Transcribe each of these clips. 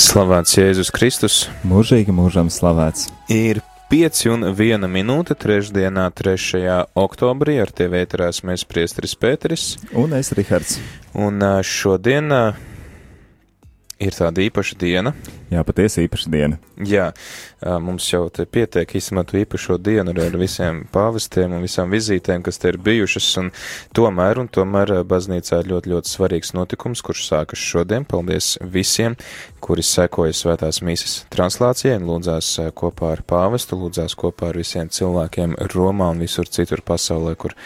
Slavēts Jēzus Kristus. Mūžīgi mūžam slavēts. Ir 5 un 1 minūte trešdienā, 3. oktobrī ar tevi ēterās mēs priestris Pēteris. Un es, Rihards. Un šodien ir tāda īpaša diena. Jā, patiesi īpaša diena. Jā, mums jau te pietiek izmanto īpašo dienu ar visiem pāvestiem un visām vizītēm, kas te ir bijušas, un tomēr, un tomēr baznīcā ir ļoti, ļoti svarīgs notikums, kurš sākas šodien. Paldies visiem, kuri sekoja svētās mīsas translācijai un lūdzās kopā ar pāvestu, lūdzās kopā ar visiem cilvēkiem Romā un visur citur pasaulē, kur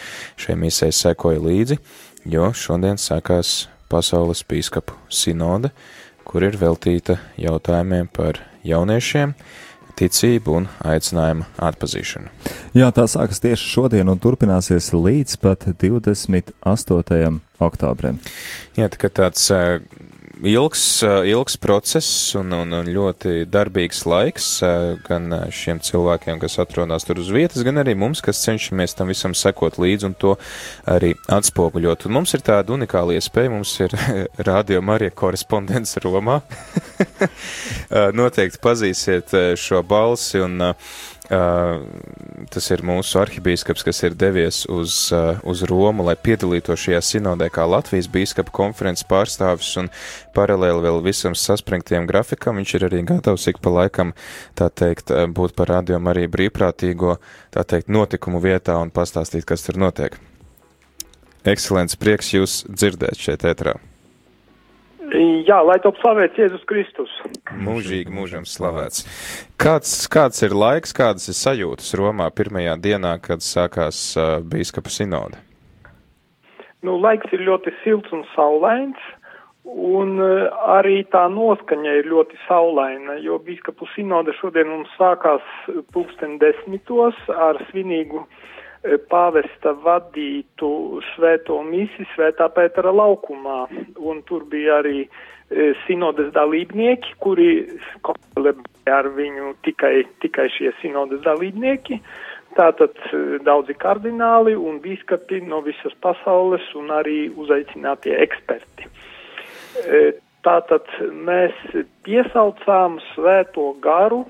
šai mīsai sekoja līdzi, jo šodien sākās pasaules pīskapu sinode kur ir veltīta jautājumiem par jauniešiem, ticību un aicinājumu atpazīšanu. Jā, tā sākas tieši šodien un turpināsies līdz pat 28. oktobrim. Jā, tā kā tāds ilgs, ilgs process un, un, un ļoti darbīgs laiks gan šiem cilvēkiem, kas atrodas tur uz vietas, gan arī mums, kas cenšamies tam visam sekot līdzi un to arī atspoguļot. Un mums ir tāda unikāla iespēja, mums ir radio Marija korespondents Romā. Noteikti pazīsiet šo balsi un Uh, tas ir mūsu arhibīskaps, kas ir devies uz, uh, uz Romu, lai piedalītos šajā sinodē kā Latvijas bīskapa konferences pārstāvis un paralēli vēl visam saspringtiem grafikam. Viņš ir arī gatavs ik pa laikam, tā teikt, būt par rādījumu arī brīvprātīgo, tā teikt, notikumu vietā un pastāstīt, kas tur notiek. Ekscelents, prieks jūs dzirdēt šeit ētrā. Jā, lai top slavēts Jēzus Kristus. Mūžīgi mūžam slavēts. Kāds, kāds ir laiks, kādas ir sajūtas Romā pirmajā dienā, kad sākās uh, bīskapa sinode? Nu, laiks ir ļoti silts un saulains, un uh, arī tā noskaņa ir ļoti saulaina, jo bīskapu sinode šodien mums sākās pulksten desmitos ar svinīgu uh, pāvesta vadītu svēto misi svētā Pētera laukumā, un tur bija arī e, sinodas dalībnieki, kuri komplementē ar viņu tikai, tikai šie sinodas dalībnieki. Tātad e, daudzi kardināli un bīskapi no visas pasaules un arī uzaicinātie eksperti. E, tātad mēs piesaucām svēto garu,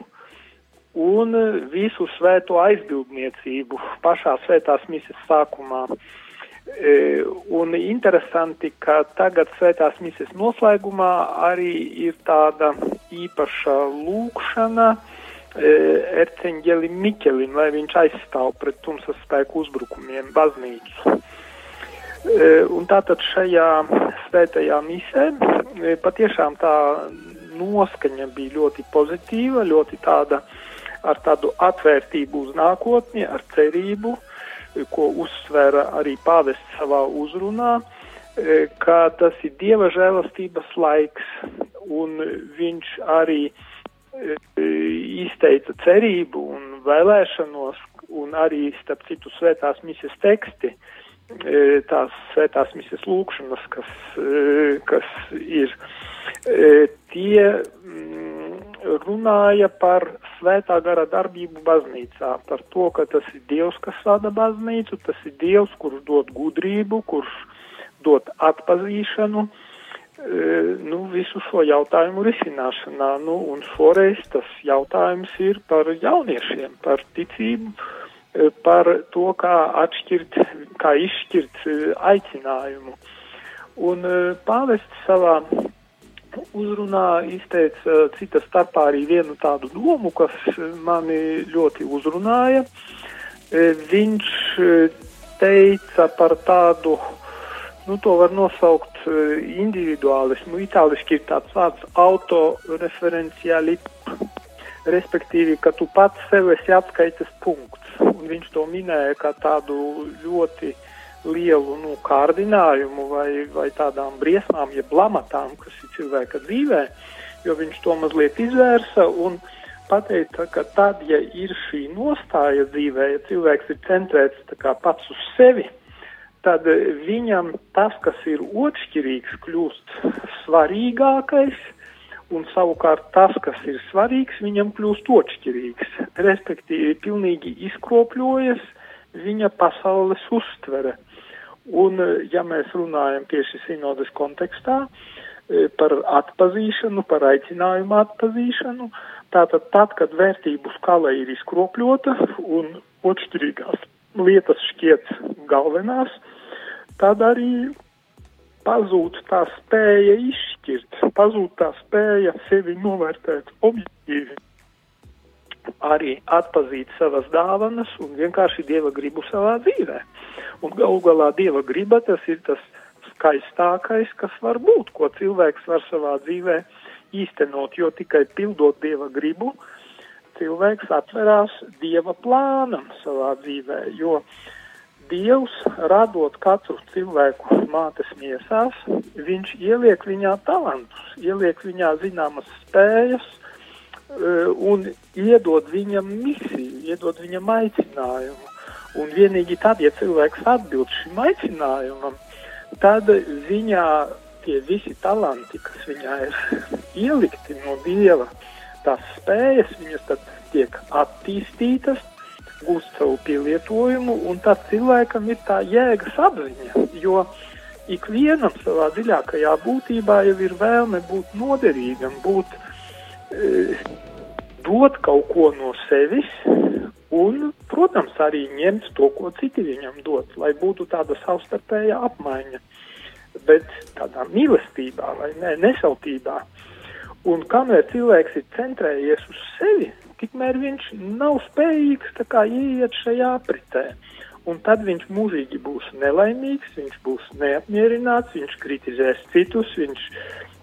un visu svēto aizbildniecību pašā svētās misijas sākumā. E, un interesanti, ka tagad svētās misijas noslēgumā arī ir tāda īpaša lūkšana e, erceņģeli Miķelim, lai viņš aizstāv pret tumsas spēku uzbrukumiem baznīcu. E, un tātad šajā svētajā misē patiešām tā noskaņa bija ļoti pozitīva, ļoti tāda uh, ar tādu atvērtību uz nākotni, ar cerību, ko uzsvēra arī pāvests savā uzrunā, e, ka tas ir Dieva žēlastības laiks, un viņš arī e, izteica cerību un vēlēšanos, un arī, starp citu, svētās misijas teksti, e, tās svētās misijas lūkšanas, kas, kas ir, tie runāja par svētā gara darbību baznīcā, par to, ka tas ir Dievs, kas vada baznīcu, tas ir Dievs, kurš dod gudrību, kurš dod atpazīšanu, e, nu, visu šo jautājumu risināšanā. Nu, un šoreiz tas jautājums ir par jauniešiem, par ticību, e, par to, kā atšķirt, kā izšķirt e, aicinājumu. Un pāvests savā uzrunā izteica uh, cita starpā arī vienu tādu domu, kas mani ļoti uzrunāja. E, viņš teica par tādu, nu to var nosaukt individuālismu, itāliski ir tāds vārds autoreferenciāli, respektīvi, ka tu pats sev esi atskaites punkts. Un viņš to minēja kā tādu ļoti lielu nu, kārdinājumu vai, vai tādām briesmām, jeb lamatām, kas ir cilvēka dzīvē, jo viņš to mazliet izvērsa un pateica, ka tad, ja ir šī nostāja dzīvē, ja cilvēks ir centrēts pats uz sevi, tad viņam tas, kas ir otršķirīgs, kļūst svarīgākais, un savukārt tas, kas ir svarīgs, viņam kļūst otršķirīgs. Respektīvi, pilnīgi izkropļojas viņa pasaules uztvere. Un, ja mēs runājam tieši sinodas kontekstā, par atpazīšanu, par aicinājumu atpazīšanu. Tātad tad, kad vērtību skala ir izkropļota un otršķirīgās lietas šķiet galvenās, tad arī pazūd tā spēja izšķirt, pazūd tā spēja sevi novērtēt objektīvi, arī atpazīt savas dāvanas un vienkārši dieva gribu savā dzīvē. Un galu galā dieva griba tas ir tas skaistākais, kas var būt, ko cilvēks var savā dzīvē īstenot, jo tikai pildot dieva gribu, cilvēks atverās dieva plānam savā dzīvē, jo Dievs, radot katru cilvēku mātes miesās, viņš ieliek viņā talantus, ieliek viņā zināmas spējas un iedod viņam misiju, iedod viņam aicinājumu. Un vienīgi tad, ja cilvēks atbild šim aicinājumam, tad viņā tie visi talanti, kas viņā ir ielikti no dieva, tās spējas, viņas tad tiek attīstītas, gūst savu pielietojumu, un tad cilvēkam ir tā jēgas apziņa, jo ikvienam savā dziļākajā būtībā jau ir vēlme būt noderīgam, būt, dot kaut ko no sevis, un, protams, arī ņemt to, ko citi viņam dod, lai būtu tāda savstarpēja apmaiņa bet tādā mīlestībā vai ne, nesautībā. Un kamēr cilvēks ir centrējies uz sevi, tikmēr viņš nav spējīgs kā ieiet šajā apritē. Un tad viņš mūžīgi būs nelaimīgs, viņš būs neapmierināts, viņš kritizēs citus, viņš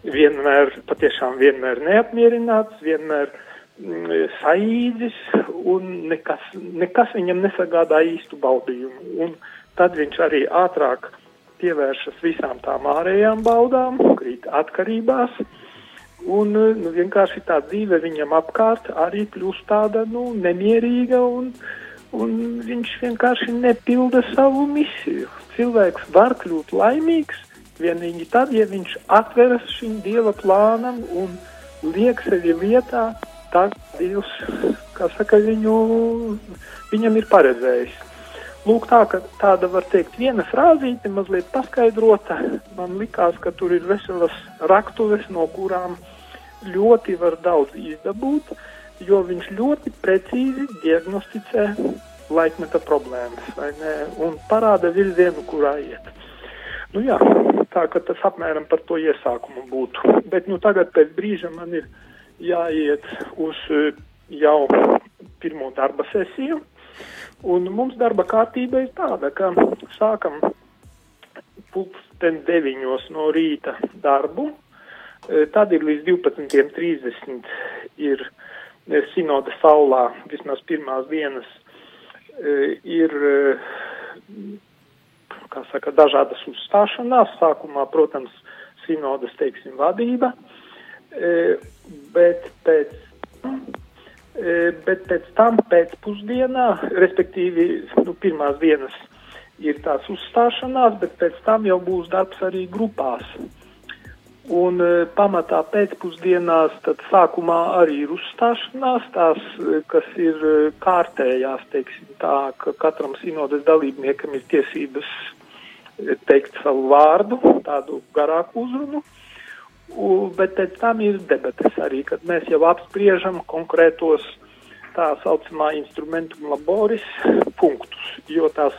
vienmēr, patiešām vienmēr neapmierināts, vienmēr mm, saīdzis un nekas, nekas viņam nesagādā īstu baudījumu. Un tad viņš arī ātrāk pievēršas visām tām ārējām baudām, krīt atkarībās, un nu, vienkārši tā dzīve viņam apkārt arī kļūst tāda nu, nemierīga, un, un viņš vienkārši nepilda savu misiju. Cilvēks var kļūt laimīgs vienīgi tad, ja viņš atveras šim dieva plānam un liek sevi lietā, tā Dievs, kā saka, viņu, viņam ir paredzējis. Lūk, tā, tāda var teikt viena frāzīte, mazliet paskaidrota. Man likās, ka tur ir veselas raktuves, no kurām ļoti var daudz izdabūt, jo viņš ļoti precīzi diagnosticē laikmeta problēmas, vai ne, un parāda virzienu, kurā iet. Nu jā, tā ka tas apmēram par to iesākumu būtu. Bet nu tagad pēc brīža man ir jāiet uz jau pirmo darba sesiju. Un mums darba kārtība ir tāda, ka sākam pulksten deviņos no rīta darbu, e, tad ir līdz 12.30 ir e, sinoda saulā, vismaz pirmās dienas ir, kā saka, dažādas uzstāšanās, sākumā, protams, sinodas, teiksim, vadība, bet pēc bet pēc tam pēcpusdienā, respektīvi, nu, pirmās dienas ir tās uzstāšanās, bet pēc tam jau būs darbs arī grupās. Un pamatā pēcpusdienās, tad sākumā arī ir uzstāšanās, tās, kas ir kārtējās, teiksim tā, ka katram sinodas dalībniekam ir tiesības teikt savu vārdu, tādu garāku uzrunu. U, bet pēc tam ir debates arī, kad mēs jau apspriežam konkrētos tā saucamā instrumentum laboris punktus, jo tās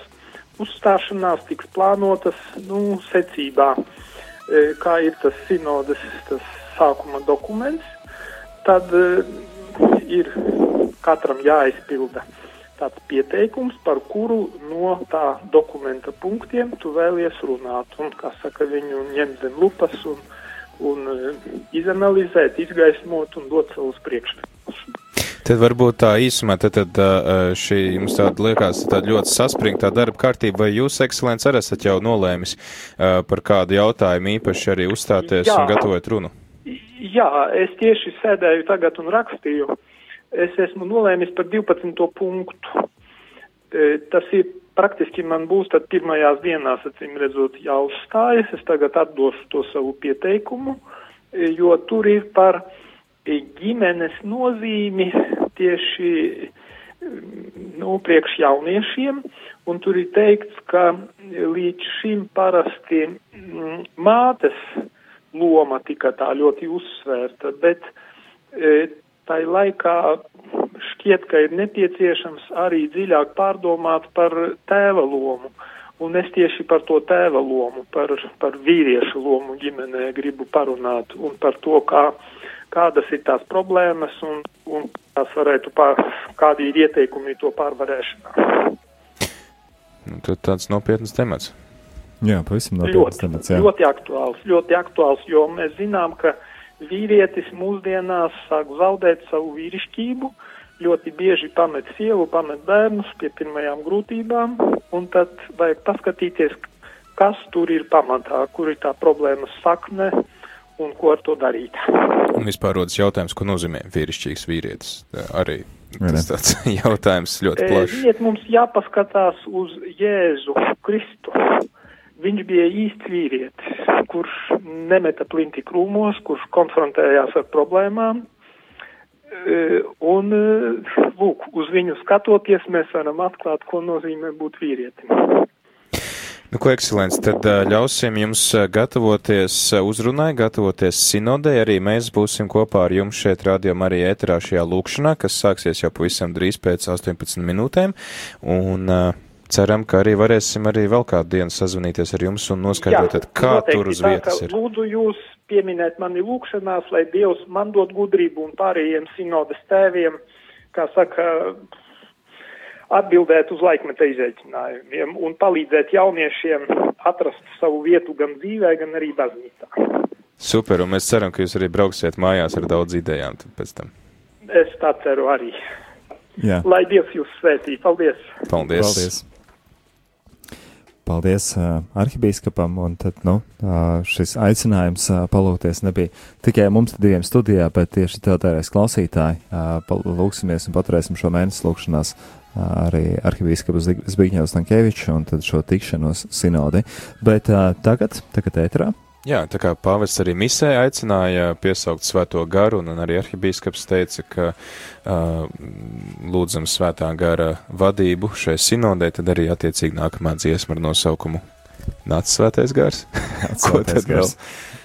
uzstāšanās tiks plānotas, nu, secībā, e, kā ir tas sinodas, tas sākuma dokuments, tad e, ir katram jāizpilda tāds pieteikums, par kuru no tā dokumenta punktiem tu vēlies runāt, un, kā saka, viņu ņemt zem lupas un un eh, izanalizēt, izgaismot un dot savus priekšstatus. Tad varbūt tā īsumā, tad, tad eh, šī jums tāda liekas tāda ļoti saspringtā darba kārtība, vai jūs, ekscelents, arī esat jau nolēmis eh, par kādu jautājumu īpaši arī uzstāties Jā. un gatavot runu? Jā, es tieši sēdēju tagad un rakstīju. Es esmu nolēmis par 12. punktu. Tas ir praktiski man būs tad pirmajās dienās, acīm redzot, jāuzstājas. Es tagad atdošu to savu pieteikumu, jo tur ir par ģimenes nozīmi tieši nu, priekš jauniešiem, un tur ir teikts, ka līdz šim parasti mm, mātes loma tika tā ļoti uzsvērta, bet e, tai laikā šķiet, ka ir nepieciešams arī dziļāk pārdomāt par tēva lomu. Un es tieši par to tēva lomu, par, par vīriešu lomu ģimenē gribu parunāt un par to, kā, kādas ir tās problēmas un, un tās varētu pār, kādi ir ieteikumi to pārvarēšanā. Nu, tad tāds nopietns temats. Jā, pavisam nopietns temats. Jā. Ļoti aktuāls, ļoti aktuāls, jo mēs zinām, ka vīrietis mūsdienās sāk zaudēt savu vīrišķību, ļoti bieži pamet sievu, pamet bērnus pie pirmajām grūtībām, un tad vajag paskatīties, kas tur ir pamatā, kur ir tā problēmas sakne un ko ar to darīt. Un vispār rodas jautājums, ko nozīmē vīrišķīgs vīrietis. Arī tas tāds jautājums ļoti plašs. Viet mums jāpaskatās uz Jēzu Kristu. Viņš bija īsts vīrietis, kurš nemeta plinti krūmos, kurš konfrontējās ar problēmām. Un, lūk, uz viņu skatoties, mēs varam atklāt, ko nozīmē būt vīrietim. Nu, ko, ekscelents, tad ļausim jums gatavoties uzrunai, gatavoties sinodē. Arī mēs būsim kopā ar jums šeit radio arī ēterā šajā lūkšanā, kas sāksies jau pavisam drīz pēc 18 minūtēm. Un, uh, ceram, ka arī varēsim arī vēl kādu dienu sazvanīties ar jums un noskaidrot, kā noteikti, tur uz vietas ir. Lūdzu jūs pieminēt mani lūkšanās, lai Dievs man dod gudrību un pārējiem sinodas tēviem, kā saka, atbildēt uz laikmeta izaicinājumiem un palīdzēt jauniešiem atrast savu vietu gan dzīvē, gan arī baznīcā. Super, un mēs ceram, ka jūs arī brauksiet mājās ar daudz idejām pēc tam. Es tā ceru arī. Jā. Lai Dievs jūs svētī. Paldies! Paldies! Paldies. Paldies uh, arhibīskapam, un tad, nu, uh, šis aicinājums uh, palūkties nebija tikai mums diviem studijā, bet tieši tev tērēs klausītāji. Uh, lūksimies un paturēsim šo mēnesi lūkšanās uh, arī arhibīskapu Zbigņevs Tankēviču un tad šo tikšanos sinodi. Bet uh, tagad, tagad ētrā. Jā, tā kā pāvests arī misē aicināja piesaukt svēto garu, un arī arhibīskaps teica, ka uh, lūdzam svētā gara vadību šai sinodē, tad arī attiecīgi nākamā dziesma ar nosaukumu Nāc svētais gars. Ko tad gars. vēl?